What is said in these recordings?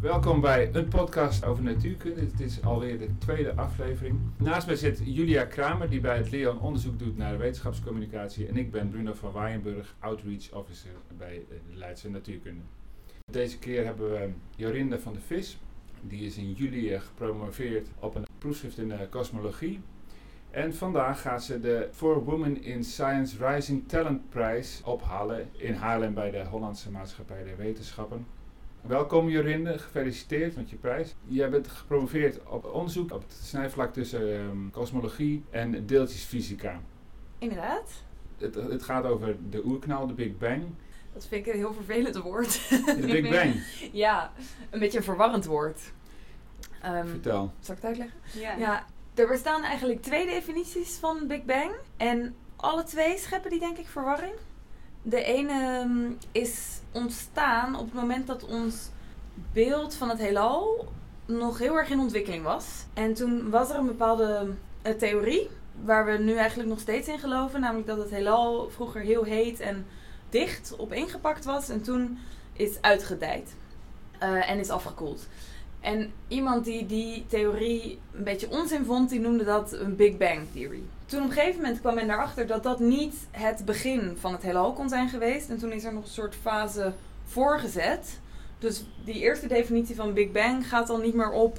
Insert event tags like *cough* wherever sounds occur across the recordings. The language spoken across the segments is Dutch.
Welkom bij een podcast over natuurkunde. Het is alweer de tweede aflevering. Naast mij zit Julia Kramer, die bij het Leon onderzoek doet naar wetenschapscommunicatie. En ik ben Bruno van Waaienburg, Outreach Officer bij de Leidse Natuurkunde. Deze keer hebben we Jorinde van de Vis. Die is in juli eh, gepromoveerd op een proefschrift in de kosmologie. En vandaag gaat ze de For Women in Science Rising Talent Prijs ophalen in Haarlem bij de Hollandse Maatschappij der Wetenschappen. Welkom Jorinde, gefeliciteerd met je prijs. Jij bent gepromoveerd op onderzoek op het snijvlak tussen um, kosmologie en deeltjesfysica. Inderdaad. Het, het gaat over de oerknal, de Big Bang. Dat vind ik een heel vervelend woord. De Big Bang. *laughs* ja, een beetje een verwarrend woord. Um, Vertel. Zal ik het uitleggen? Ja. ja. Er bestaan eigenlijk twee definities van Big Bang. En alle twee scheppen die denk ik verwarring. De ene ehm, is ontstaan op het moment dat ons beeld van het heelal nog heel erg in ontwikkeling was. En toen was er een bepaalde uh, theorie waar we nu eigenlijk nog steeds in geloven. Namelijk dat het heelal vroeger heel heet en dicht op ingepakt was. En toen is uitgedijd uh, en is afgekoeld. En iemand die die theorie een beetje onzin vond, die noemde dat een Big Bang Theory. Toen op een gegeven moment kwam men erachter dat dat niet het begin van het heelal kon zijn geweest. En toen is er nog een soort fase voorgezet. Dus die eerste definitie van Big Bang gaat al niet meer op.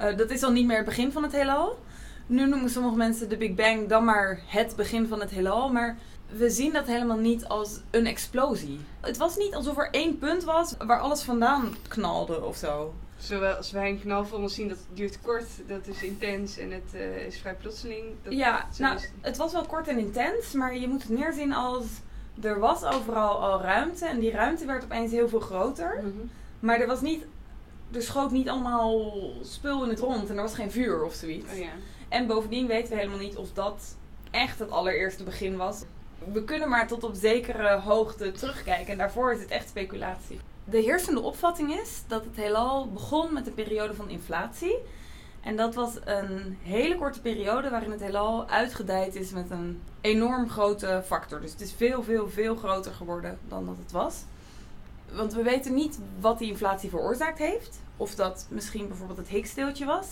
Uh, dat is al niet meer het begin van het heelal. Nu noemen sommige mensen de Big Bang dan maar het begin van het heelal. Maar we zien dat helemaal niet als een explosie. Het was niet alsof er één punt was waar alles vandaan knalde of zo. Zoals wij een knal voor ons zien, dat duurt kort, dat is intens en het uh, is vrij plotseling. Dat ja, nou, het was wel kort en intens, maar je moet het meer zien als er was overal al ruimte en die ruimte werd opeens heel veel groter. Mm -hmm. Maar er was niet, er schoot niet allemaal spul in het rond en er was geen vuur of zoiets. Oh, ja. En bovendien weten we helemaal niet of dat echt het allereerste begin was. We kunnen maar tot op zekere hoogte terugkijken en daarvoor is het echt speculatie. De heersende opvatting is dat het heelal begon met een periode van inflatie. En dat was een hele korte periode waarin het heelal uitgedijd is met een enorm grote factor. Dus het is veel, veel, veel groter geworden dan dat het was. Want we weten niet wat die inflatie veroorzaakt heeft. Of dat misschien bijvoorbeeld het Higgs-deeltje was,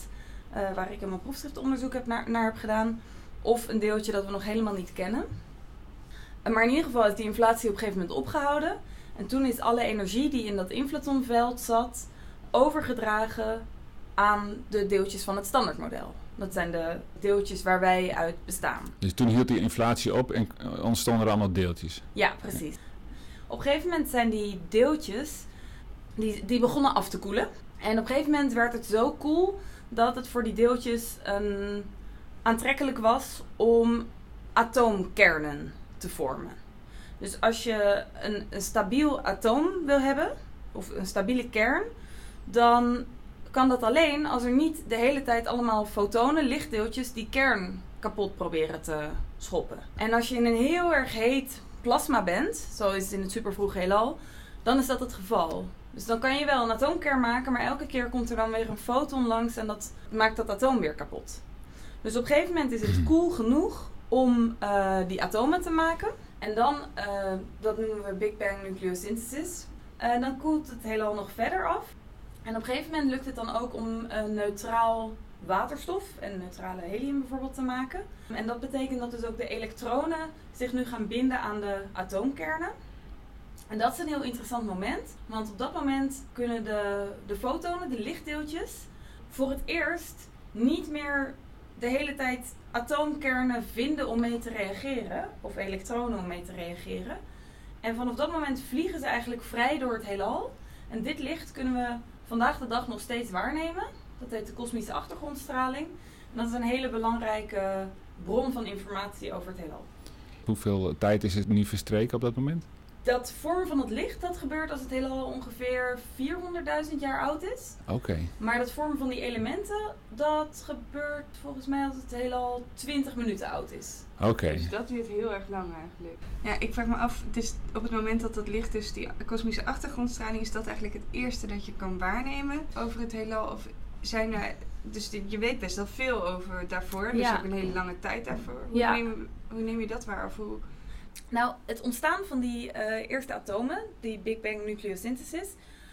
uh, waar ik in mijn proefschriftonderzoek heb naar, naar heb gedaan. Of een deeltje dat we nog helemaal niet kennen. Maar in ieder geval is die inflatie op een gegeven moment opgehouden. En toen is alle energie die in dat inflatonveld zat overgedragen aan de deeltjes van het standaardmodel. Dat zijn de deeltjes waar wij uit bestaan. Dus toen hield die inflatie op en ontstonden er allemaal deeltjes? Ja, precies. Op een gegeven moment zijn die deeltjes, die, die begonnen af te koelen. En op een gegeven moment werd het zo koel dat het voor die deeltjes een, aantrekkelijk was om atoomkernen te vormen. Dus als je een, een stabiel atoom wil hebben, of een stabiele kern, dan kan dat alleen als er niet de hele tijd allemaal fotonen, lichtdeeltjes, die kern kapot proberen te schoppen. En als je in een heel erg heet plasma bent, zoals het in het supervroege heelal, dan is dat het geval. Dus dan kan je wel een atoomkern maken, maar elke keer komt er dan weer een foton langs en dat maakt dat atoom weer kapot. Dus op een gegeven moment is het *clears throat* koel genoeg om uh, die atomen te maken. En dan, uh, dat noemen we Big Bang nucleosynthesis. En dan koelt het heelal nog verder af. En op een gegeven moment lukt het dan ook om een neutraal waterstof en neutrale helium bijvoorbeeld te maken. En dat betekent dat dus ook de elektronen zich nu gaan binden aan de atoomkernen. En dat is een heel interessant moment, want op dat moment kunnen de, de fotonen, de lichtdeeltjes, voor het eerst niet meer de hele tijd atoomkernen vinden om mee te reageren, of elektronen om mee te reageren. En vanaf dat moment vliegen ze eigenlijk vrij door het heelal. En dit licht kunnen we vandaag de dag nog steeds waarnemen. Dat heet de kosmische achtergrondstraling. En dat is een hele belangrijke bron van informatie over het heelal. Hoeveel tijd is het nu verstreken op dat moment? Dat vorm van het licht, dat gebeurt als het heelal ongeveer 400.000 jaar oud is. Oké. Maar dat vormen van die elementen, dat gebeurt volgens mij als het heelal 20 minuten oud is. Oké. Dus dat duurt heel erg lang eigenlijk. Ja, ik vraag me af, dus op het moment dat dat licht, dus die kosmische achtergrondstraling, is dat eigenlijk het eerste dat je kan waarnemen over het heelal? Of zijn er dus je weet best wel veel over daarvoor. Dus ook een hele lange tijd daarvoor. Hoe, Ja. neem, hoe neem je dat waar? Of hoe, Nou, het ontstaan van die eh, eerste atomen, die Big Bang nucleosynthesis,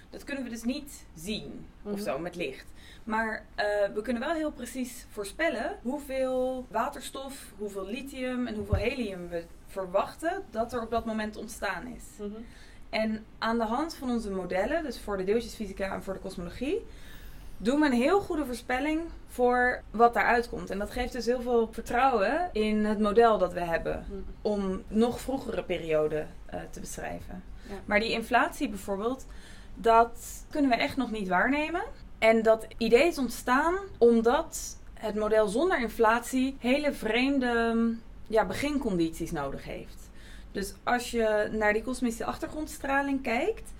Dat kunnen we dus niet zien of Mhm. zo met licht. Maar eh, we kunnen wel heel precies voorspellen hoeveel waterstof, hoeveel lithium en hoeveel helium we verwachten dat er op dat moment ontstaan is. Mhm. En aan de hand van onze modellen, dus voor de deeltjesfysica en voor de kosmologie, doen we een heel goede voorspelling voor wat daaruit komt. En dat geeft dus heel veel vertrouwen in het model dat we hebben Mhm. om nog vroegere perioden eh, te beschrijven. Ja. Maar die inflatie bijvoorbeeld, dat kunnen we echt nog niet waarnemen. En dat idee is ontstaan omdat het model zonder inflatie hele vreemde ja, begincondities nodig heeft. Dus als je naar die kosmische achtergrondstraling kijkt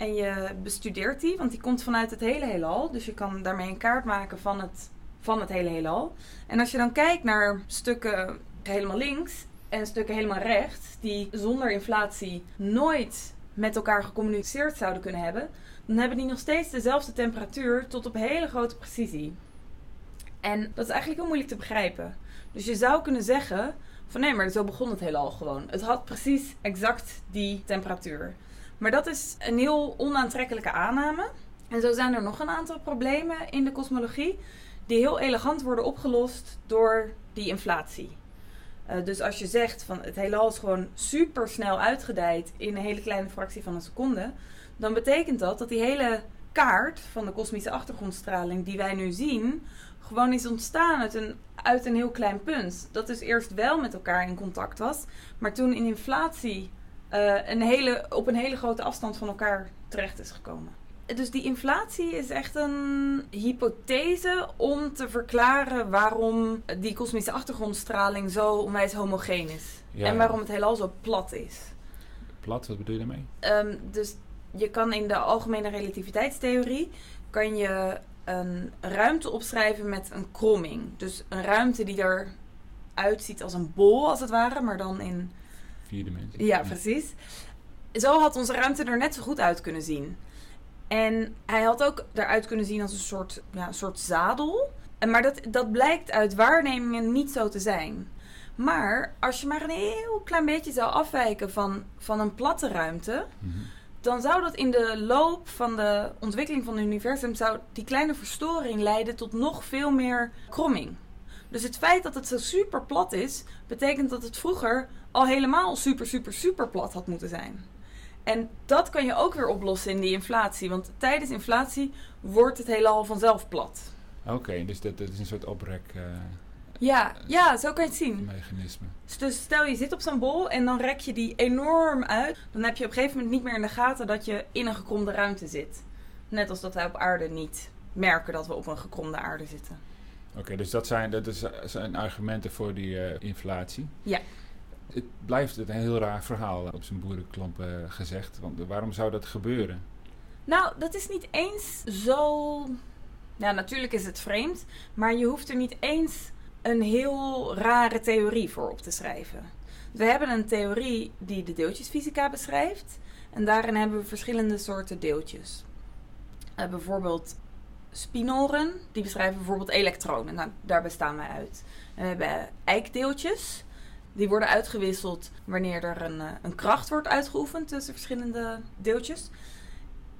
en je bestudeert die, want die komt vanuit het hele heelal, dus je kan daarmee een kaart maken van het, van het hele heelal. En als je dan kijkt naar stukken helemaal links en stukken helemaal rechts, die zonder inflatie nooit met elkaar gecommuniceerd zouden kunnen hebben, dan hebben die nog steeds dezelfde temperatuur tot op hele grote precisie. En dat is eigenlijk heel moeilijk te begrijpen. Dus je zou kunnen zeggen van nee, maar zo begon het heelal gewoon. Het had precies exact die temperatuur. Maar dat is een heel onaantrekkelijke aanname. En zo zijn er nog een aantal problemen in de kosmologie die heel elegant worden opgelost door die inflatie. Eh, dus als je zegt van het heelal is gewoon super snel uitgedijd in een hele kleine fractie van een seconde, dan betekent dat dat die hele kaart van de kosmische achtergrondstraling die wij nu zien, gewoon is ontstaan uit een, uit een heel klein punt. Dat dus eerst wel met elkaar in contact was, maar toen in inflatie eh, een hele, op een hele grote afstand van elkaar terecht is gekomen. Dus die inflatie is echt een hypothese om te verklaren waarom die kosmische achtergrondstraling zo onwijs homogeen is. Ja, en waarom het heelal zo plat is. Plat, wat bedoel je daarmee? Ehm, dus je kan in de algemene relativiteitstheorie kan je een ruimte opschrijven met een kromming. Dus een ruimte die eruit ziet als een bol, als het ware, maar dan in Vier ja, precies. Zo had onze ruimte er net zo goed uit kunnen zien. En hij had ook eruit kunnen zien als een soort, ja, een soort zadel. En Maar dat, dat blijkt uit waarnemingen niet zo te zijn. Maar als je maar een heel klein beetje zou afwijken van, van een platte ruimte, Mhm. dan zou dat in de loop van de ontwikkeling van het universum, zou die kleine verstoring leiden tot nog veel meer kromming. Dus het feit dat het zo super plat is, betekent dat het vroeger al helemaal super, super, super plat had moeten zijn. En dat kan je ook weer oplossen in die inflatie. Want tijdens inflatie wordt het heelal vanzelf plat. Oké, dus dat, dat is een soort oprek eh, Ja, ja, zo kan je het zien. mechanisme. Dus stel je zit op zo'n bol en dan rek je die enorm uit. Dan heb je op een gegeven moment niet meer in de gaten dat je in een gekromde ruimte zit. Net als dat wij op aarde niet merken dat we op een gekromde aarde zitten. Oké, dus dat zijn, dat is, zijn argumenten voor die eh, inflatie. Ja. Het blijft een heel raar verhaal op zijn boerenklomp eh, gezegd. Want waarom zou dat gebeuren? Nou, dat is niet eens zo. Ja, natuurlijk is het vreemd, maar je hoeft er niet eens een heel rare theorie voor op te schrijven. We hebben een theorie die de deeltjesfysica beschrijft. En daarin hebben we verschillende soorten deeltjes. Eh, bijvoorbeeld spinoren, die beschrijven bijvoorbeeld elektronen. Nou, daar bestaan wij uit. En we hebben eikdeeltjes. Die worden uitgewisseld wanneer er een, eh, een kracht wordt uitgeoefend tussen verschillende deeltjes.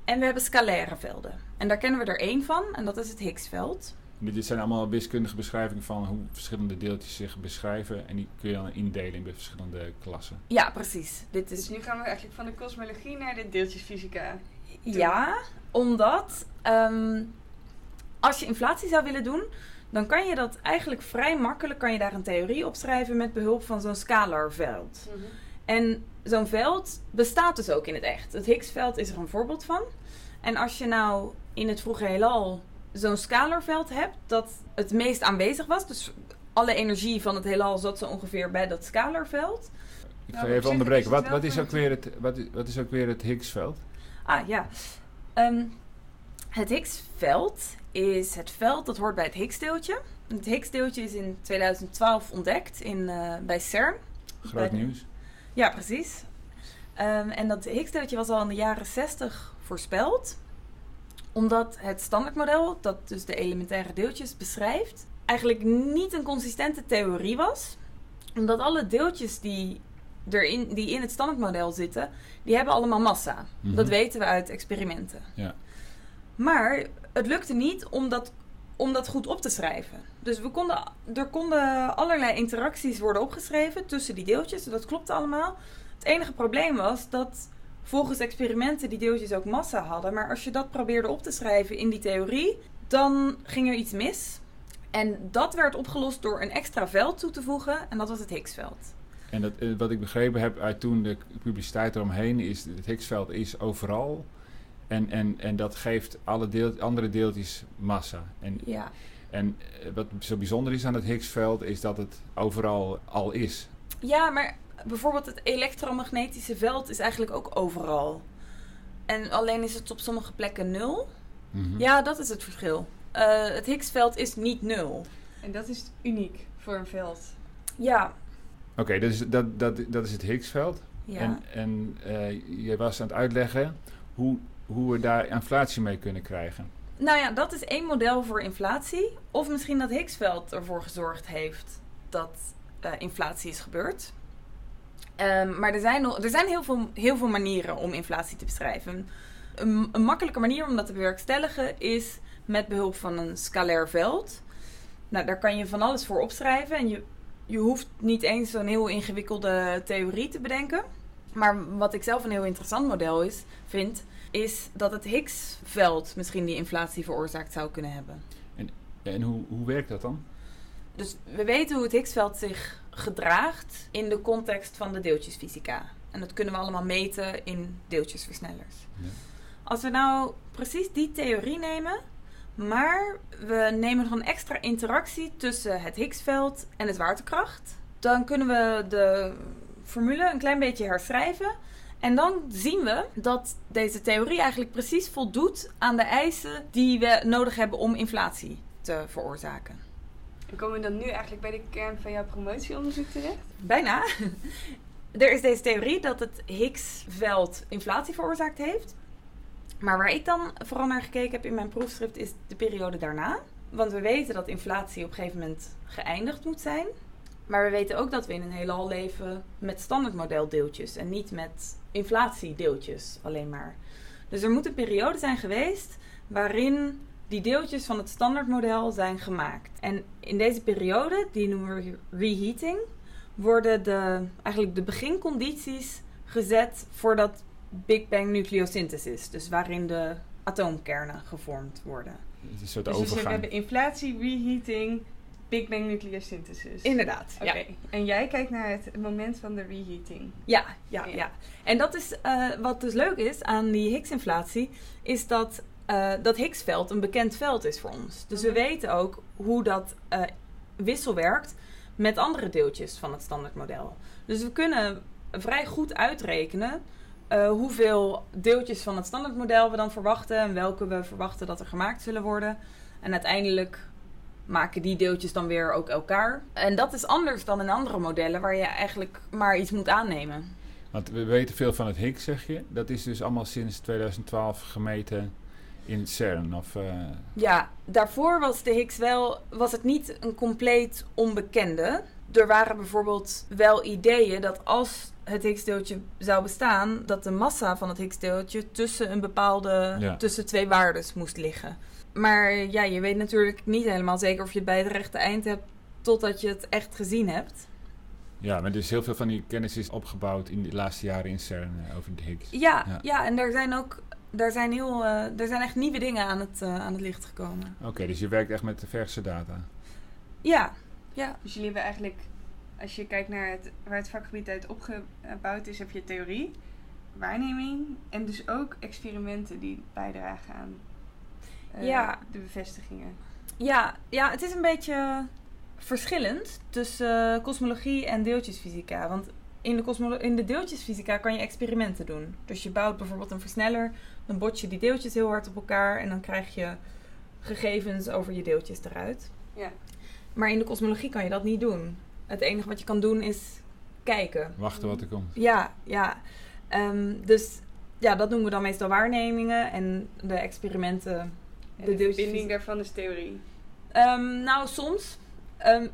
En we hebben scalaire velden. En daar kennen we er één van, en dat is het Higgsveld. Dit zijn allemaal wiskundige beschrijvingen van hoe verschillende deeltjes zich beschrijven. En die kun je dan indelen in verschillende klassen. Ja, precies. Dit Dus is nu gaan we eigenlijk van de kosmologie naar de deeltjesfysica. ja, omdat ehm, als je inflatie zou willen doen, dan kan je dat eigenlijk vrij makkelijk, kan je daar een theorie opschrijven met behulp van zo'n scalarveld. En zo'n veld bestaat dus ook in het echt. Het Higgsveld is er een voorbeeld van. En als je nou in het vroege heelal zo'n scalarveld hebt dat het meest aanwezig was, dus alle energie van het heelal zat zo ongeveer bij dat scalarveld. Ik Nou, ga op even onderbreken. Wat, wat, is ook weer het, wat, is, wat is ook weer het Higgsveld? Ah ja. Ehm, het Higgsveld is het veld dat hoort bij het Higgsdeeltje. Het Higgsdeeltje is in 2012 ontdekt in, eh, bij CERN. Groot Bij de- nieuws. Ja, precies. Ehm, en dat Higgsdeeltje was al in de jaren 60 voorspeld. Omdat het standaardmodel, dat dus de elementaire deeltjes beschrijft, eigenlijk niet een consistente theorie was. Omdat alle deeltjes die erin, die in het standaardmodel zitten, die hebben allemaal massa. Mhm. Dat weten we uit experimenten. Ja. Maar het lukte niet om dat, goed op te schrijven. Dus we konden, er konden allerlei interacties worden opgeschreven tussen die deeltjes. Dat klopte allemaal. Het enige probleem was dat volgens experimenten die deeltjes ook massa hadden. Maar als je dat probeerde op te schrijven in die theorie, dan ging er iets mis. En dat werd opgelost door een extra veld toe te voegen. En dat was het Higgsveld. En dat, eh, wat ik begrepen heb uit toen de publiciteit eromheen is, het Higgsveld is overal. En, en, en dat geeft alle deel, andere deeltjes massa. En, Ja. en eh, wat zo bijzonder is aan het Higgsveld is dat het overal al is. Ja, maar bijvoorbeeld het elektromagnetische veld is eigenlijk ook overal. En alleen is het op sommige plekken nul. Mhm. Ja, dat is het verschil. Eh, het Higgsveld is niet nul. En dat is uniek voor een veld. Ja. Oké, dus dat, dat, dat is het Higgsveld. ja. En, en eh, je was aan het uitleggen hoe, hoe we daar inflatie mee kunnen krijgen. Nou ja, dat is één model voor inflatie. Of misschien dat Higgsveld ervoor gezorgd heeft dat eh, inflatie is gebeurd. Ehm, maar er zijn, er zijn heel, veel, heel veel manieren om inflatie te beschrijven. Een, een makkelijke manier om dat te bewerkstelligen is met behulp van een scalair veld. Nou, daar kan je van alles voor opschrijven. En je, je hoeft niet eens zo'n heel ingewikkelde theorie te bedenken. Maar wat ik zelf een heel interessant model is, vind, is dat het Higgsveld misschien die inflatie veroorzaakt zou kunnen hebben. En hoe, hoe werkt dat dan? Dus we weten hoe het Higgsveld zich gedraagt in de context van de deeltjesfysica. En dat kunnen we allemaal meten in deeltjesversnellers. Ja. Als we nou precies die theorie nemen, maar we nemen nog een extra interactie tussen het Higgsveld en de zwaartekracht, dan kunnen we de formule een klein beetje herschrijven. En dan zien we dat deze theorie eigenlijk precies voldoet aan de eisen die we nodig hebben om inflatie te veroorzaken. En komen we dan nu eigenlijk bij de kern van jouw promotieonderzoek terecht? Bijna. Er is deze theorie dat het Higgsveld inflatie veroorzaakt heeft. Maar waar ik dan vooral naar gekeken heb in mijn proefschrift is de periode daarna. Want we weten dat inflatie op een gegeven moment geëindigd moet zijn. Maar we weten ook dat we in een heelal leven met standaardmodeldeeltjes en niet met inflatiedeeltjes alleen maar. Dus er moet een periode zijn geweest waarin die deeltjes van het standaardmodel zijn gemaakt. En in deze periode, die noemen we reheating, worden de, eigenlijk de begincondities gezet voor dat Big Bang nucleosynthesis. Dus waarin de atoomkernen gevormd worden. Een soort Dus we hebben inflatie, reheating, Big Bang nucleosynthesis. Inderdaad. Oké, Ja. en jij kijkt naar het moment van de reheating. Ja, ja, Ja. ja. En dat is eh, wat dus leuk is aan die Higgs-inflatie, is dat eh, dat Higgsveld een bekend veld is voor ons. Dus we Mhm. weten ook hoe dat eh, wisselwerkt met andere deeltjes van het standaardmodel. Dus we kunnen vrij goed uitrekenen hoeveel deeltjes van het standaardmodel we dan verwachten en welke we verwachten dat er gemaakt zullen worden. En uiteindelijk maken die deeltjes dan weer ook elkaar. En dat is anders dan in andere modellen waar je eigenlijk maar iets moet aannemen. Want we weten veel van het Higgs, zeg je. Dat is dus allemaal sinds 2012 gemeten in CERN. Of, eh, Ja, daarvoor was de Higgs wel, was het niet een compleet onbekende. Er waren bijvoorbeeld wel ideeën dat als het Higgsdeeltje zou bestaan, dat de massa van het Higgsdeeltje tussen een bepaalde, Ja. tussen twee waardes moest liggen. Maar ja, je weet natuurlijk niet helemaal zeker of je het bij het rechte eind hebt totdat je het echt gezien hebt. ja, maar dus heel veel van die kennis is opgebouwd in de laatste jaren in CERN eh, over de Higgs. Ja, Ja. ja. en er zijn ook, er zijn heel, eh, er zijn echt nieuwe dingen aan het, eh, aan het licht gekomen. Oké, dus je werkt echt met de verse data. Ja, ja. Dus jullie hebben eigenlijk, als je kijkt naar het, waar het vakgebied uit opgebouwd is, heb je theorie, waarneming en dus ook experimenten die bijdragen aan eh, Ja. de bevestigingen. Ja, ja, het is een beetje verschillend tussen eh, kosmologie en deeltjesfysica. Want in de, kosmolo- in de deeltjesfysica kan je experimenten doen. Dus je bouwt bijvoorbeeld een versneller, dan bot je die deeltjes heel hard op elkaar en dan krijg je gegevens over je deeltjes eruit. Ja. Maar in de kosmologie kan je dat niet doen. Het enige wat je kan doen is kijken. Wachten wat er komt. Ja, ja. Ehm, dus ja, dat noemen we dan meestal waarnemingen en de experimenten. En De de, verbinding daarvan is theorie. Ehm, nou, soms. Ehm,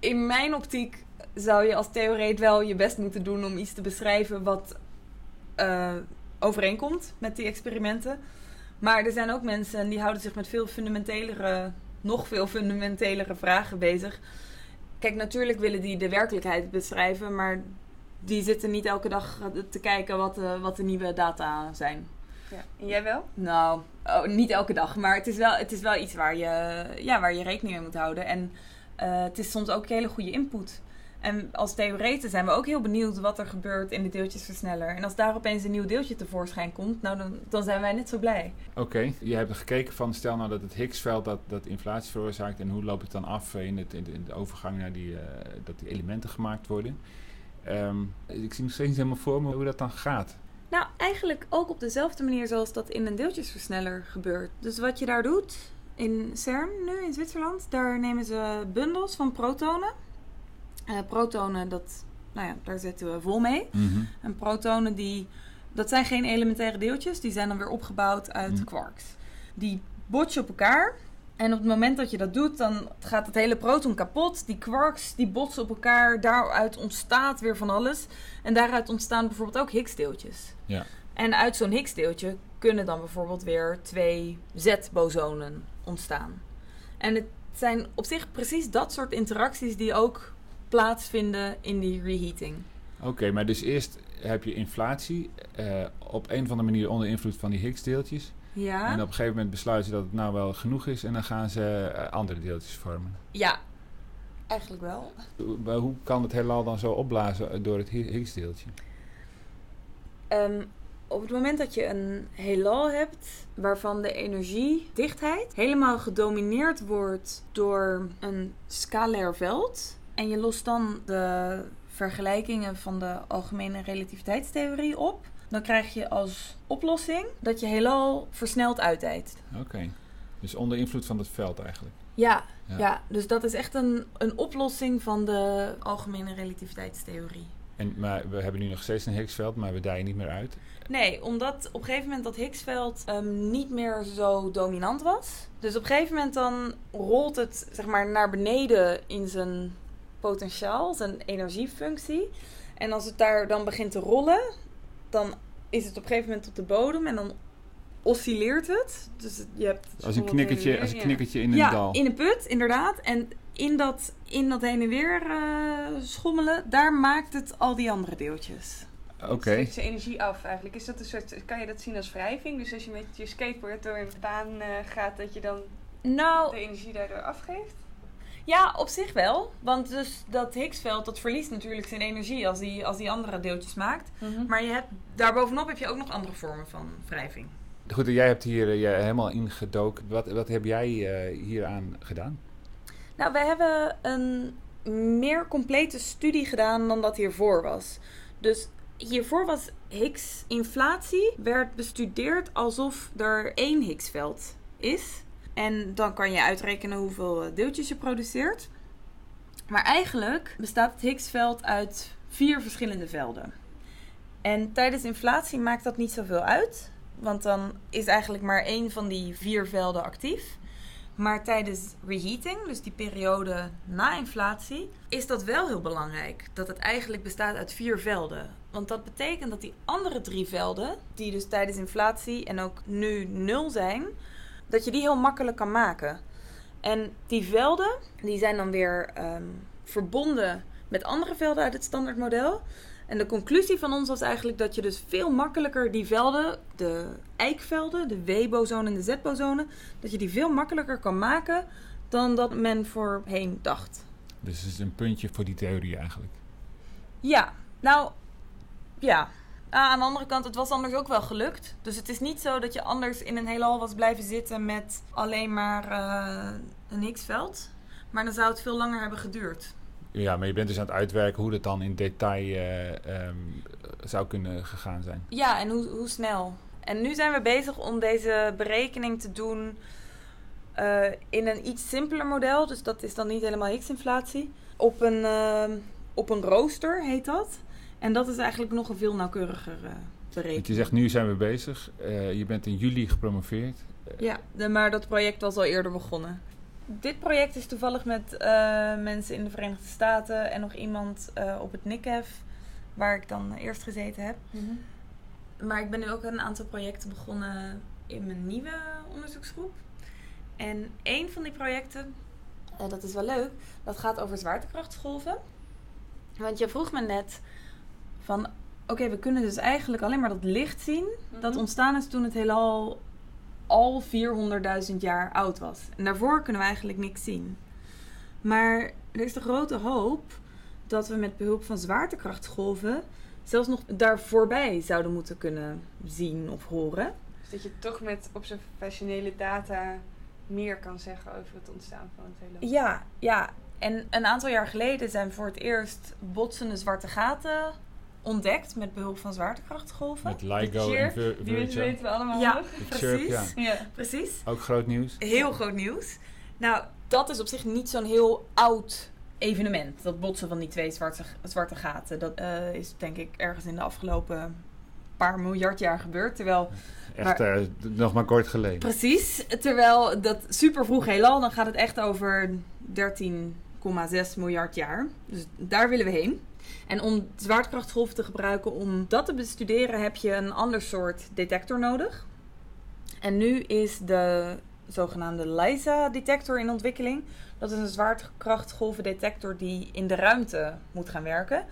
in mijn optiek zou je als theoreet wel je best moeten doen om iets te beschrijven wat eh, overeenkomt met die experimenten. Maar er zijn ook mensen die houden zich met veel fundamentelere, nog veel fundamentelere vragen bezig. Kijk, natuurlijk willen die de werkelijkheid beschrijven, maar die zitten niet elke dag te kijken wat de, wat de nieuwe data zijn. Ja. En jij wel? Nou, oh, niet elke dag, maar het is wel, het is wel iets waar je, ja, waar je rekening mee moet houden. En eh, het is soms ook hele goede input. En als theoreten zijn we ook heel benieuwd wat er gebeurt in de deeltjesversneller. En als daar opeens een nieuw deeltje tevoorschijn komt, nou dan, dan zijn wij net zo blij. Oké, je hebt gekeken van stel nou dat het Higgsveld dat, dat inflatie veroorzaakt en hoe loopt het dan af in, het, in, de, in de overgang naar die, uh, dat die elementen gemaakt worden. Um, ik zie nog steeds niet helemaal voor me hoe dat dan gaat. Nou, eigenlijk ook op dezelfde manier zoals dat in een deeltjesversneller gebeurt. Dus wat je daar doet in CERN nu in Zwitserland, daar nemen ze bundels van protonen. Uh, protonen, dat, nou ja, daar zitten we vol mee. Mm -hmm. En protonen, die, dat zijn geen elementaire deeltjes, die zijn dan weer opgebouwd uit Mhm. quarks. Die botsen op elkaar. En op het moment dat je dat doet, dan gaat het hele proton kapot. Die quarks die botsen op elkaar. Daaruit ontstaat weer van alles. En daaruit ontstaan bijvoorbeeld ook Higgsdeeltjes. Ja. En uit zo'n Higgsdeeltje kunnen dan bijvoorbeeld weer twee Z-bosonen ontstaan. En het zijn op zich precies dat soort interacties die ook plaatsvinden in die reheating. Oké, maar dus eerst heb je inflatie uh, op een of andere manier onder invloed van die Higgs-deeltjes. Ja. En op een gegeven moment besluiten ze dat het nou wel genoeg is en dan gaan ze uh, andere deeltjes vormen. Ja, eigenlijk wel. Hoe kan het heelal dan zo opblazen door het Higgs-deeltje? Um, op het moment dat je een heelal hebt waarvan de energiedichtheid helemaal gedomineerd wordt door een scalair veld en je lost dan de vergelijkingen van de algemene relativiteitstheorie op, dan krijg je als oplossing dat je heelal versneld uiteidt. Oké, okay. dus onder invloed van het veld eigenlijk. Ja, ja. ja, dus dat is echt een, een oplossing van de algemene relativiteitstheorie. En, maar we hebben nu nog steeds een Higgsveld, maar we dijen niet meer uit. Nee, omdat op een gegeven moment dat Higgsveld um, niet meer zo dominant was. Dus op een gegeven moment dan rolt het zeg maar naar beneden in zijn potentiaal, zijn energiefunctie. En als het daar dan begint te rollen, dan is het op een gegeven moment op de bodem en dan oscilleert het. Dus je hebt als een knikkertje, als een knikkertje in een ja, dal. in een put, inderdaad. En in dat, in dat heen en weer uh, schommelen, daar maakt het al die andere deeltjes. Oké. Okay. Zijn energie af eigenlijk. Is dat een soort, kan je dat zien als wrijving? Dus als je met je skateboard door een baan uh, gaat, dat je dan nou, de energie daardoor afgeeft? Ja, op zich wel. Want dus dat Higgsveld, dat verliest natuurlijk zijn energie als die, als die andere deeltjes maakt. Mhm. Mm -hmm. Maar je hebt, daarbovenop heb je ook nog andere vormen van wrijving. Goed, jij hebt hier uh, helemaal ingedoken. Wat, wat heb jij uh, hieraan gedaan? Nou, wij hebben een meer complete studie gedaan dan dat hiervoor was. Dus hiervoor was Higgs-inflatie, werd bestudeerd alsof er één Higgsveld is. En dan kan je uitrekenen hoeveel deeltjes je produceert. Maar eigenlijk bestaat het Higgsveld uit vier verschillende velden. En tijdens inflatie maakt dat niet zoveel uit. Want dan is eigenlijk maar één van die vier velden actief. Maar tijdens reheating, dus die periode na inflatie, is dat wel heel belangrijk. Dat het eigenlijk bestaat uit vier velden. Want dat betekent dat die andere drie velden, die dus tijdens inflatie en ook nu nul zijn, dat je die heel makkelijk kan maken. En die velden, die zijn dan weer um, verbonden met andere velden uit het standaardmodel. En de conclusie van ons was eigenlijk dat je dus veel makkelijker die velden, de eikvelden, de W-bosonen en de Z-bosonen, dat je die veel makkelijker kan maken dan dat men voorheen dacht. Dus het is een puntje voor die theorie eigenlijk. Ja, nou, ja. Ah, aan de andere kant, het was anders ook wel gelukt. Dus het is niet zo dat je anders in een heelal was blijven zitten met alleen maar uh, een Higgsveld. Maar dan zou het veel langer hebben geduurd. Ja, maar je bent dus aan het uitwerken hoe dat dan in detail uh, um, zou kunnen gegaan zijn. Ja, en hoe, hoe snel. En nu zijn we bezig om deze berekening te doen uh, in een iets simpeler model. Dus dat is dan niet helemaal Higgs-inflatie. Op een, uh, op een rooster heet dat. En dat is eigenlijk nog een veel nauwkeuriger uh, berekening. Want je zegt nu zijn we bezig. Uh, je bent in juli gepromoveerd. Ja, de, maar dat project was al eerder begonnen. dit project is toevallig met eh, mensen in de Verenigde Staten en nog iemand eh, op het NICEF, waar ik dan eerst gezeten heb. Maar ik ben nu ook een aantal projecten begonnen in mijn nieuwe onderzoeksgroep. En één van die projecten, eh, dat is wel leuk, dat gaat over zwaartekrachtsgolven. Want je vroeg me net van, oké, we kunnen dus eigenlijk alleen maar dat licht zien dat Mhm. ontstaan is toen het heelal al 400.000 jaar oud was. En daarvoor kunnen we eigenlijk niks zien. Maar er is de grote hoop dat we met behulp van zwaartekrachtsgolven zelfs nog daar voorbij zouden moeten kunnen zien of horen. Dus dat je toch met observationele data meer kan zeggen over het ontstaan van het hele. Ja, ja. En een aantal jaar geleden zijn voor het eerst botsende zwarte gaten ontdekt met behulp van zwaartekrachtsgolven. Met LIGO en Vir- Die weten we allemaal Ja. Chirp. Precies. Ja. Precies. Ook groot nieuws. Heel groot nieuws. Nou, dat is op zich niet zo'n heel oud evenement. Dat botsen van die twee zwarte, zwarte gaten. Dat eh, is denk ik ergens in de afgelopen paar miljard jaar gebeurd. Terwijl, Echt eh, nog maar kort geleden. precies, terwijl dat super vroeg heelal, dan gaat het echt over 13,6 miljard jaar. Dus daar willen we heen. En om zwaartekrachtgolven te gebruiken om dat te bestuderen heb je een ander soort detector nodig. En nu is de zogenaamde LISA-detector in ontwikkeling. Dat is een zwaartekrachtgolvendetector die in de ruimte moet gaan werken.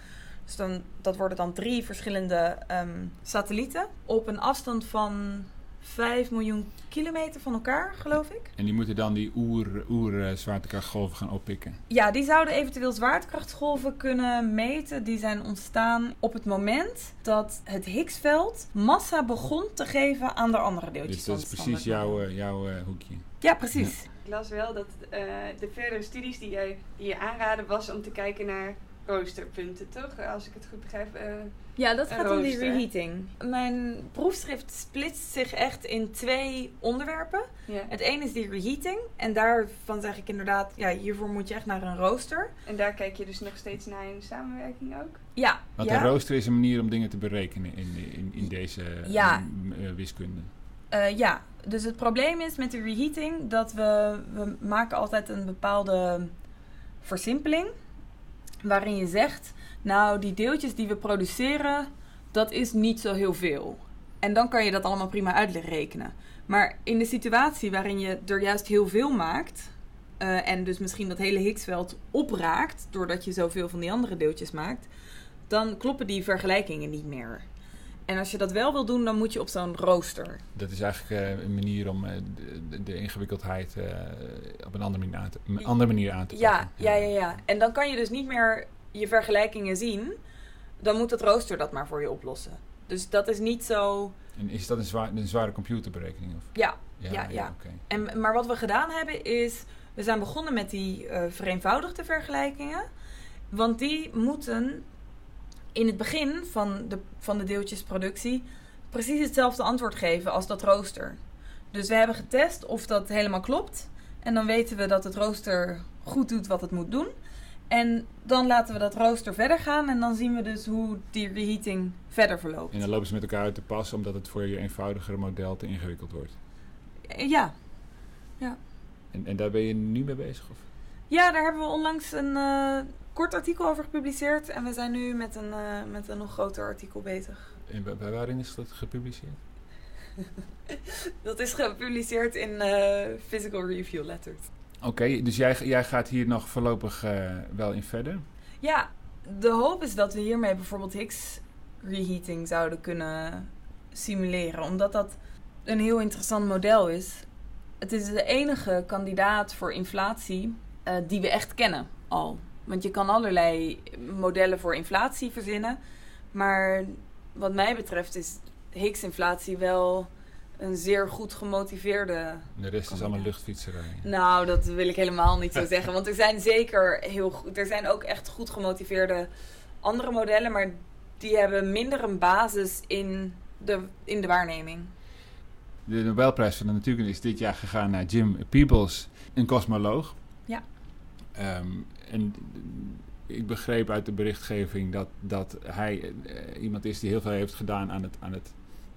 Dus dan, dat worden dan drie verschillende ehm, satellieten op een afstand van 5 miljoen kilometer van elkaar, geloof ik. En die moeten dan die oer, oer eh, zwaartekrachtgolven gaan oppikken. Ja, die zouden eventueel zwaartekrachtsgolven kunnen meten. Die zijn ontstaan op het moment dat het Higgsveld massa begon te geven aan de andere deeltjes. Dus dat is precies jouw, eh, jouw eh, hoekje. Ja, precies. Ik las wel dat eh, de verdere studies die, jij, die je aanraden was om te kijken naar roosterpunten, toch? Als ik het goed begrijp. eh, Ja, dat gaat om die reheating. Mijn proefschrift splitst zich echt in twee onderwerpen. ja. Het ene is die reheating. En daarvan zeg ik inderdaad, ja, hiervoor moet je echt naar een rooster. En daar kijk je dus nog steeds naar in samenwerking ook? Ja, Want ja. een rooster is een manier om dingen te berekenen in, in, in deze eh, Ja. m- eh, wiskunde. Eh, ja, dus het probleem is met de reheating dat we, we maken altijd een bepaalde versimpeling. Waarin je zegt, nou die deeltjes die we produceren, dat is niet zo heel veel. En dan kan je dat allemaal prima uitrekenen. Maar in de situatie waarin je er juist heel veel maakt, eh, en dus misschien dat hele Higgsveld opraakt, doordat je zoveel van die andere deeltjes maakt, dan kloppen die vergelijkingen niet meer. En als je dat wel wil doen, dan moet je op zo'n rooster. Dat is eigenlijk eh, een manier om eh, de, de- ingewikkeldheid eh, op een andere manier aan te, een andere manier aan te Ja, pakken. ja, ja, ja. En dan kan je dus niet meer je vergelijkingen zien. Dan moet het rooster dat maar voor je oplossen. Dus dat is niet zo. En is dat een, zwaar, een zware computerberekening? Of? Ja, Ja, ja. en, maar wat we gedaan hebben is. We zijn begonnen met die vereenvoudigde vergelijkingen. Want die moeten in het begin van de, van de deeltjesproductie precies hetzelfde antwoord geven als dat rooster. Dus we hebben getest of dat helemaal klopt. En dan weten we dat het rooster goed doet wat het moet doen. En dan laten we dat rooster verder gaan. En dan zien we dus hoe die reheating verder verloopt. En dan lopen ze met elkaar uit te pas omdat het voor je eenvoudigere model te ingewikkeld wordt. Ja. En, en daar ben je nu mee bezig? Of? ja, daar hebben we onlangs een eh, kort artikel over gepubliceerd. En we zijn nu met een, eh, met een nog groter artikel bezig. En wa- wa- waarin is dat gepubliceerd? *laughs* Dat is gepubliceerd in eh, Physical Review Letters. Oké, dus jij, jij gaat hier nog voorlopig eh, wel in verder. Ja, de hoop is dat we hiermee bijvoorbeeld Higgs reheating zouden kunnen simuleren. Omdat dat een heel interessant model is. Het is de enige kandidaat voor inflatie die we echt kennen al. Want je kan allerlei modellen voor inflatie verzinnen. Maar wat mij betreft is Higgs-inflatie wel een zeer goed gemotiveerde De rest is allemaal luchtfietserij. nou, dat wil ik helemaal niet zo zeggen. Want er zijn zeker heel goed. Er zijn ook echt goed gemotiveerde andere modellen, maar die hebben minder een basis in de, in de waarneming. De Nobelprijs van de Natuurkunde is dit jaar gegaan naar Jim Peebles, een kosmoloog. Ja. Ehm, en ik begreep uit de berichtgeving dat, dat hij eh, iemand is die heel veel heeft gedaan aan het, aan het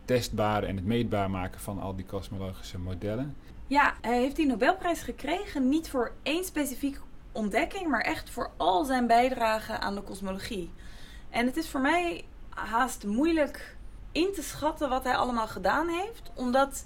testbaar en het meetbaar maken van al die kosmologische modellen. Ja, hij heeft die Nobelprijs gekregen niet voor één specifieke ontdekking, maar echt voor al zijn bijdragen aan de kosmologie. En het is voor mij haast moeilijk in te schatten wat hij allemaal gedaan heeft, omdat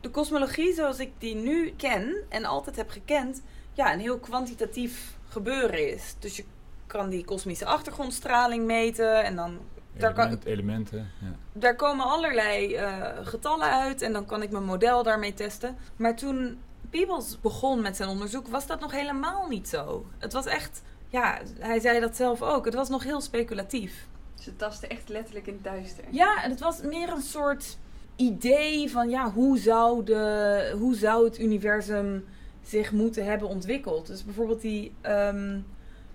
de kosmologie zoals ik die nu ken en altijd heb gekend, ja, een heel kwantitatief gebeuren is. Dus je kan die kosmische achtergrondstraling meten en dan daar, kan, Element- elementen. Ja. daar komen allerlei eh, getallen uit en dan kan ik mijn model daarmee testen. Maar toen Peebles begon met zijn onderzoek, was dat nog helemaal niet zo. Het was echt, ja, hij zei dat zelf ook, het was nog heel speculatief. Ze tasten echt letterlijk in het duister. Ja, en het was meer een soort idee van, ja, hoe zou, de, hoe zou het universum zich moeten hebben ontwikkeld? Dus bijvoorbeeld die ehm,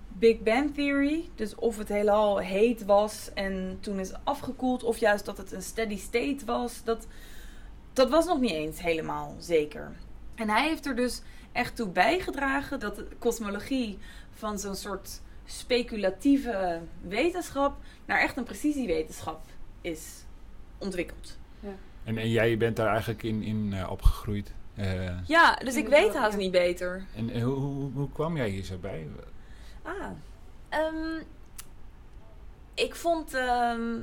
Big Bang Theory, dus of het heelal heet was en toen is afgekoeld, of juist dat het een steady state was, dat, dat was nog niet eens helemaal zeker. En hij heeft er dus echt toe bijgedragen dat de kosmologie van zo'n soort speculatieve wetenschap naar echt een precisiewetenschap is ontwikkeld. En, en jij bent daar eigenlijk in, in eh, opgegroeid. Eh, Ja, dus ik weet haast niet beter. en eh, hoe, hoe, hoe kwam jij hier zo bij? Ah. Ehm, ik vond ehm,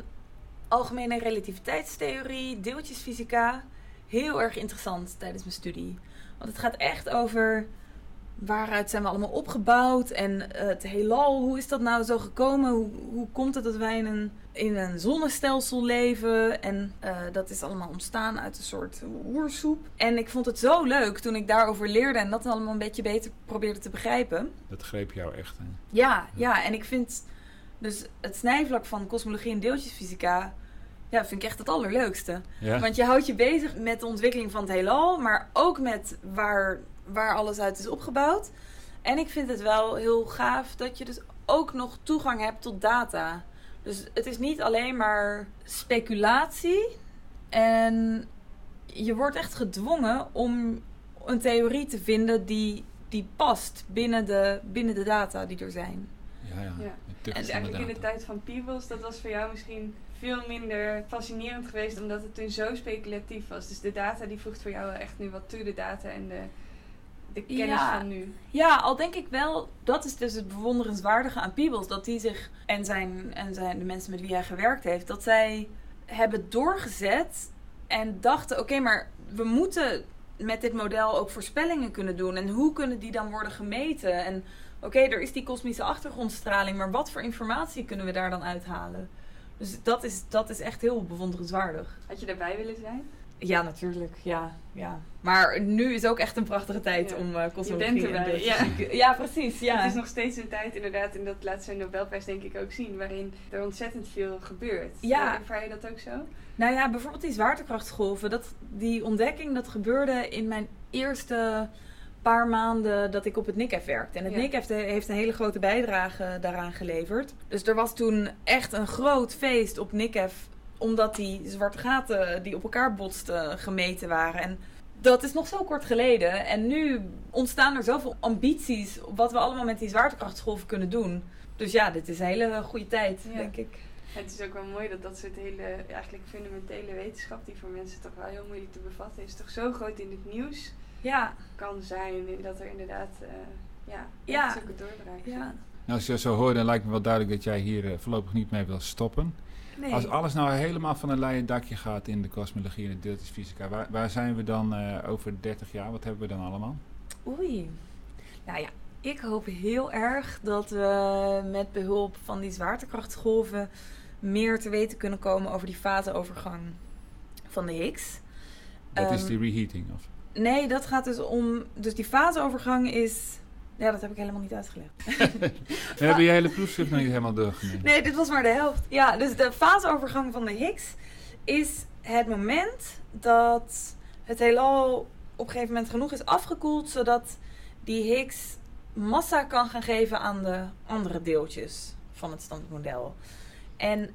algemene relativiteitstheorie, deeltjesfysica heel erg interessant tijdens mijn studie. Want het gaat echt over waaruit zijn we allemaal opgebouwd en eh, het heelal, hoe is dat nou zo gekomen? Hoe, hoe komt het dat wij in een, in een zonnestelsel leven? En eh, dat is allemaal ontstaan uit een soort oersoep. En ik vond het zo leuk toen ik daarover leerde en dat allemaal een beetje beter probeerde te begrijpen. Dat greep jou echt. Hè? Ja, ja, en ik vind dus het snijvlak van kosmologie en deeltjesfysica, ja, vind ik echt het allerleukste. Ja? Want je houdt je bezig met de ontwikkeling van het heelal, maar ook met waar, waar alles uit is opgebouwd. En ik vind het wel heel gaaf dat je dus ook nog toegang hebt tot data. Dus het is niet alleen maar speculatie. En je wordt echt gedwongen om een theorie te vinden die, die past binnen de, binnen de data die er zijn. Ja, ja. Ja. En eigenlijk in de tijd van Peebles, dat was voor jou misschien veel minder fascinerend geweest, omdat het toen zo speculatief was. Dus de data die voegt voor jou wel echt nu wat toe, de data en de, de kennis Ja. van nu. Ja, al denk ik wel, dat is dus het bewonderenswaardige aan Peebles. Dat die zich en, zijn, en zijn, de mensen met wie hij gewerkt heeft, dat zij hebben doorgezet en dachten: oké, maar we moeten met dit model ook voorspellingen kunnen doen. En hoe kunnen die dan worden gemeten? En oké, er is die kosmische achtergrondstraling, maar wat voor informatie kunnen we daar dan uithalen? Dus dat is, dat is echt heel bewonderenswaardig. Had je daarbij willen zijn? Ja, natuurlijk. Ja, ja. Maar nu is ook echt een prachtige tijd Ja. om uh, kosmologie bent en erbij, deeltjesfysica- ja, precies. Ja. Het is nog steeds een tijd inderdaad, en dat laat zijn Nobelprijs denk ik ook zien, waarin er ontzettend veel gebeurt. Ja. Ervaar je dat ook zo? Nou ja, bijvoorbeeld die zwaartekrachtsgolven. Dat, die ontdekking, dat gebeurde in mijn eerste paar maanden dat ik op het NICEF werkte. En het Ja. NICEF heeft een hele grote bijdrage daaraan geleverd. Dus er was toen echt een groot feest op NICEF. Omdat die zwarte gaten die op elkaar botsten gemeten waren. En dat is nog zo kort geleden. En nu ontstaan er zoveel ambities. op Wat we allemaal met die zwaartekrachtsgolven kunnen doen. Dus ja, dit is een hele goede tijd, Ja. denk ik. Het is ook wel mooi dat dat soort hele, eigenlijk fundamentele wetenschap, die voor mensen toch wel heel moeilijk te bevatten is, toch zo groot in het nieuws Ja, kan zijn. En dat er inderdaad, eh ja, Ja. zulke doorbraken ja. zijn. Nou, als je dat zo hoort, dan lijkt me wel duidelijk dat jij hier eh, voorlopig niet mee wil stoppen. Nee. Als alles nou helemaal van een leien dakje gaat in de kosmologie en de deeltjesfysica, waar, waar zijn we dan eh, over 30 jaar? Wat hebben we dan allemaal? Oei. Nou ja, ik hoop heel erg dat we met behulp van die zwaartekrachtsgolven meer te weten kunnen komen over die faseovergang van de Higgs. Dat is Ehm, die reheating. Of? Nee, dat gaat dus om. Dus die faseovergang is. Ja, dat heb ik helemaal niet uitgelegd. We *laughs* *laughs* hebben je hele proefschrift nog niet helemaal doorgenomen. Nee, dit was maar de helft. Ja, dus de faseovergang van de Higgs is het moment dat het heelal op een gegeven moment genoeg is afgekoeld, zodat die Higgs massa kan gaan geven aan de andere deeltjes van het standaardmodel. En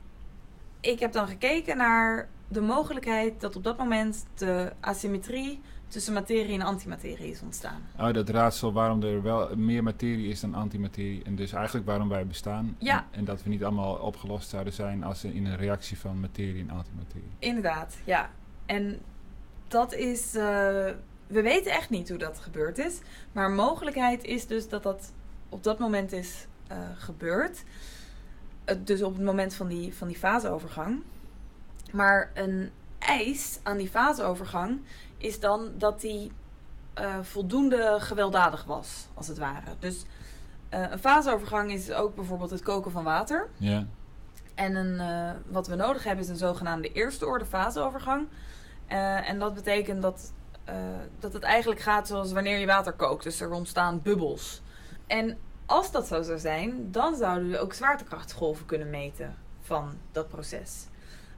ik heb dan gekeken naar de mogelijkheid dat op dat moment de asymmetrie tussen materie en antimaterie is ontstaan. Oh, dat raadsel waarom er wel meer materie is dan antimaterie. En dus eigenlijk waarom wij bestaan. Ja. En, en dat we niet allemaal opgelost zouden zijn als in een reactie van materie en antimaterie. Inderdaad, ja. En dat is, eh, we weten echt niet hoe dat gebeurd is. Maar mogelijkheid is dus dat dat op dat moment is uh, gebeurd. Uh, dus op het moment van die, van die faseovergang. Maar een eis aan die faseovergang is dan dat die uh, voldoende gewelddadig was, als het ware. Dus een faseovergang is ook bijvoorbeeld het koken van water. Ja. En een, wat we nodig hebben is een zogenaamde eerste orde faseovergang. en dat betekent dat dat het eigenlijk gaat zoals wanneer je water kookt. Dus er ontstaan bubbels. En als dat zo zou zijn, dan zouden we ook zwaartekrachtsgolven kunnen meten van dat proces.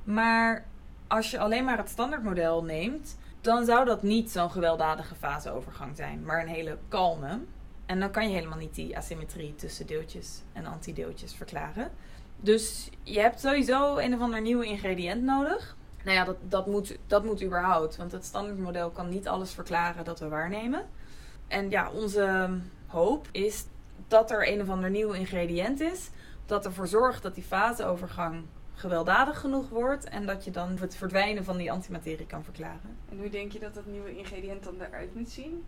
Maar als je alleen maar het standaardmodel neemt, dan zou dat niet zo'n gewelddadige faseovergang zijn, maar een hele kalme. En dan kan je helemaal niet die asymmetrie tussen deeltjes en antideeltjes verklaren. Dus je hebt sowieso een of ander nieuw ingrediënt nodig. Nou ja, dat, dat, moet, dat moet überhaupt. Want het standaardmodel kan niet alles verklaren dat we waarnemen. En ja, onze hoop is dat er een of ander nieuw ingrediënt is. Dat ervoor zorgt dat die faseovergang gewelddadig genoeg wordt. En dat je dan het verdwijnen van die antimaterie kan verklaren. En hoe denk je dat dat nieuwe ingrediënt dan eruit moet zien?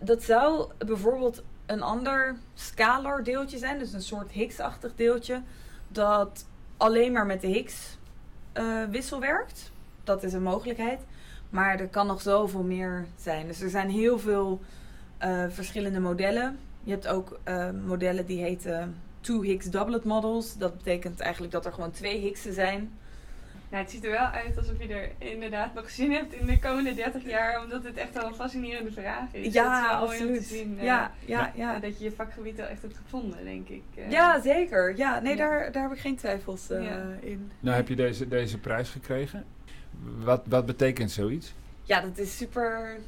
Dat zou bijvoorbeeld een ander scalar deeltje zijn. Dus een soort Higgs-achtig deeltje. Dat alleen maar met de Higgs uh, wissel werkt. Dat is een mogelijkheid. Maar er kan nog zoveel meer zijn. Dus er zijn heel veel uh, verschillende modellen. Je hebt ook uh, modellen die heten two Higgs doublet models. Dat betekent eigenlijk dat er gewoon twee Higgsen zijn. Nou, het ziet er wel uit alsof je er inderdaad nog zin hebt in de komende 30 jaar, omdat het echt wel een fascinerende vraag is. Ja, absoluut. Zien, ja, ja, ja. Dat je je vakgebied wel echt hebt gevonden, denk ik. Ja, zeker. Ja, nee, Daar, daar heb ik geen twijfels uh, in. Nou, heb je deze, deze prijs gekregen. Wat, wat betekent zoiets? Ja, dat is super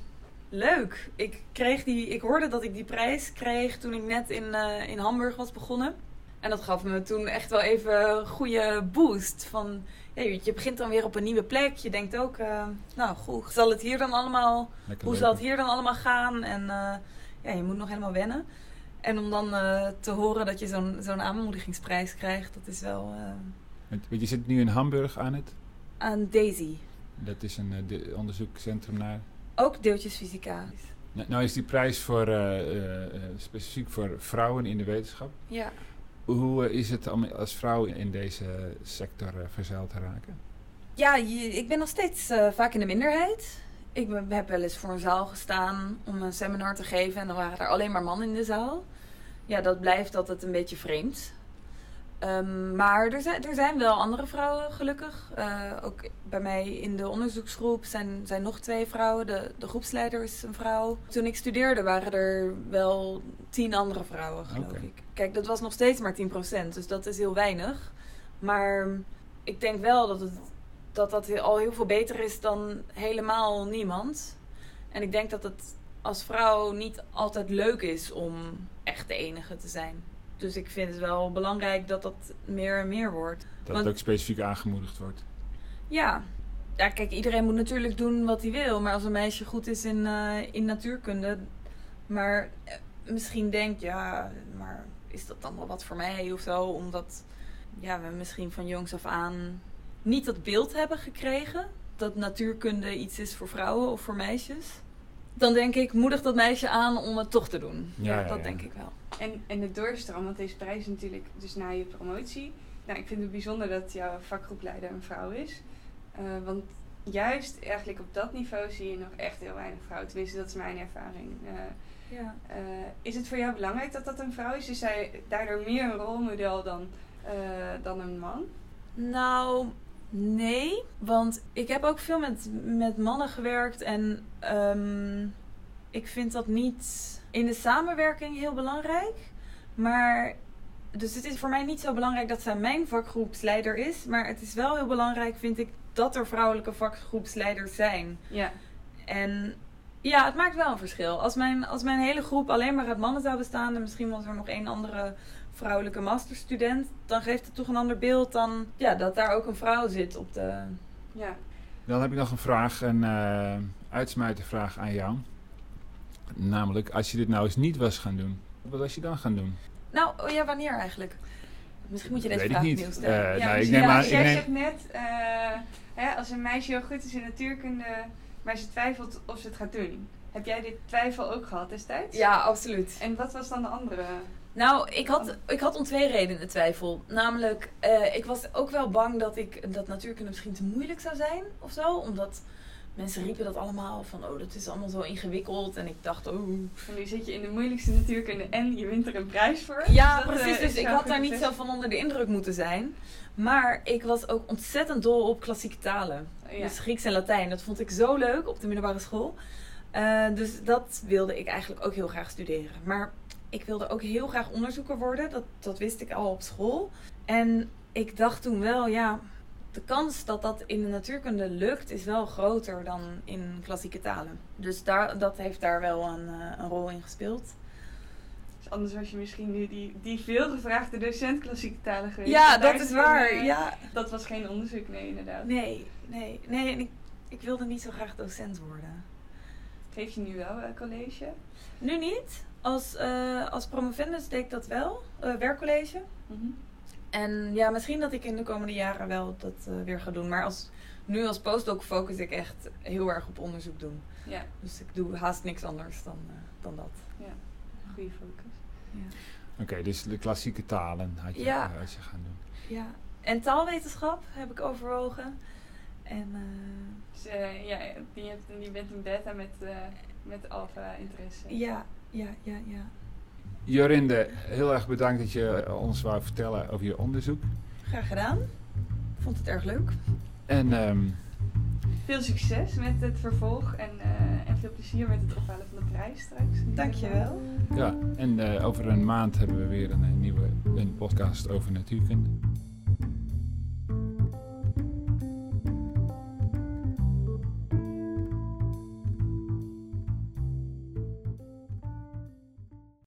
leuk. Ik, kreeg die, ik hoorde dat ik die prijs kreeg toen ik net in, uh, in Hamburg was begonnen. En dat gaf me toen echt wel even een goede boost. Van, ja, je begint dan weer op een nieuwe plek. Je denkt ook, uh, nou goed, zal het hier dan allemaal, Lekker hoe zal het hier dan allemaal gaan? En uh, ja, je moet nog helemaal wennen. En om dan uh, te horen dat je zo'n zo'n aanmoedigingsprijs krijgt, dat is wel... Want je zit nu in Hamburg aan het? Aan Daisy. Dat is een de onderzoekscentrum naar... Ook deeltjesfysica. Nou, nou is die prijs voor, specifiek voor vrouwen in de wetenschap. Ja. Hoe is het om als vrouw in deze sector uh, verzeild te raken? Ja, ik ben nog steeds uh, vaak in de minderheid. Ik heb wel eens voor een zaal gestaan om een seminar te geven en dan waren er alleen maar mannen in de zaal. Ja, dat blijft altijd een beetje vreemd. Um, maar er zijn, er zijn wel andere vrouwen, gelukkig. Uh, ook bij mij in de onderzoeksgroep zijn, zijn nog twee vrouwen. De, de groepsleider is een vrouw. Toen ik studeerde waren er wel tien andere vrouwen, geloof okay. ik. Kijk, dat was nog steeds maar 10%, dus dat is heel weinig. Maar ik denk wel dat het, dat, dat al heel veel beter is dan helemaal niemand. En ik denk dat het als vrouw niet altijd leuk is om echt de enige te zijn. Dus ik vind het wel belangrijk dat dat meer en meer wordt. Dat Want, het ook specifiek aangemoedigd wordt. Ja. ja, kijk, iedereen moet natuurlijk doen wat hij wil. Maar als een meisje goed is in, uh, in natuurkunde, maar uh, misschien denkt, ja, maar is dat dan wel wat voor mij of zo? Omdat ja, we misschien van jongs af aan niet dat beeld hebben gekregen dat natuurkunde iets is voor vrouwen of voor meisjes. Dan denk ik, moedig dat meisje aan om het toch te doen. Ja, ja dat ja. denk ik wel. En, en de doorstroom, want deze prijs is natuurlijk dus na je promotie. Nou, ik vind het bijzonder dat jouw vakgroepleider een vrouw is. Uh, want juist eigenlijk op dat niveau zie je nog echt heel weinig vrouwen. Tenminste, dat is mijn ervaring. Uh, ja. Uh, is het voor jou belangrijk dat dat een vrouw is? Is zij daardoor meer een rolmodel dan, dan een man? Nou, nee. Want ik heb ook veel met, met mannen gewerkt en um, ik vind dat niet in de samenwerking heel belangrijk. Maar dus het is voor mij niet zo belangrijk dat zij mijn vakgroepsleider is. Maar het is wel heel belangrijk, vind ik, dat er vrouwelijke vakgroepsleiders zijn. Ja. En ja, het maakt wel een verschil. Als mijn, als mijn hele groep alleen maar uit mannen zou bestaan... en misschien was er nog één andere vrouwelijke masterstudent... dan geeft het toch een ander beeld dan ja, dat daar ook een vrouw zit op de... Ja. Dan heb ik nog een vraag, een uh, uitsmijtervraag aan jou. Namelijk, als je dit nou eens niet was gaan doen, wat was je dan gaan doen? Nou, oh ja, wanneer eigenlijk? Misschien moet je deze Weet vraag opnieuw stellen. Uh, ja, nou, ik neem ja, aan, jij neem... zegt net, uh, hè, als een meisje heel goed is in natuurkunde, maar ze twijfelt of ze het gaat doen. Heb jij dit twijfel ook gehad destijds? Ja, absoluut. En wat was dan de andere? Nou, ik had, ik had om twee redenen twijfel. Namelijk, eh, ik was ook wel bang dat ik dat natuurkunde misschien te moeilijk zou zijn of zo. Omdat mensen riepen dat allemaal van, oh, dat is allemaal zo ingewikkeld. En ik dacht, oh. En nu zit je in de moeilijkste natuurkunde en je wint er een prijs voor. Ja, Dus dat, precies. eh, Dus ik had daar niet zo van onder de indruk moeten zijn. Maar ik was ook ontzettend dol op klassieke talen. Ja. Dus Grieks en Latijn, dat vond ik zo leuk op de middelbare school. Eh, dus dat wilde ik eigenlijk ook heel graag studeren. Maar ik wilde ook heel graag onderzoeker worden. Dat, dat wist ik al op school. En ik dacht toen wel, ja, de kans dat dat in de natuurkunde lukt is wel groter dan in klassieke talen. Dus daar, dat heeft daar wel een, eh, een rol in gespeeld. Dus anders was je misschien nu die, die veelgevraagde docent klassieke talen geweest. Ja, dat is waar. Ja. Dat was geen onderzoek, nee, inderdaad. Nee, nee, nee. En ik, ik wilde niet zo graag docent worden. Geef je nu wel eh, college? Nu niet. Als, eh, als promovendus deed ik dat wel, werkcollege. Mhm. En ja, misschien dat ik in de komende jaren wel dat eh, weer ga doen. Maar als, nu als postdoc focus ik echt heel erg op onderzoek doen. Ja, Dus ik doe haast niks anders dan, eh, dan dat. goede focus. Oké, dus de klassieke talen had je, Ja. eh, je gaan doen. Ja. En taalwetenschap heb ik overwogen. En eh, Dus ja, je, hebt, je bent een beta met, eh met alpha interesse. ja, ja, ja, ja. Jorinde, heel erg bedankt dat je ons wou vertellen over je onderzoek. Graag gedaan. Vond het erg leuk. En ehm, Veel succes met het vervolg en, eh, en veel plezier met het ophalen van de prijs straks. Dankjewel. ja, en eh, over een maand hebben we weer een, eh, nieuwe een podcast over natuurkunde.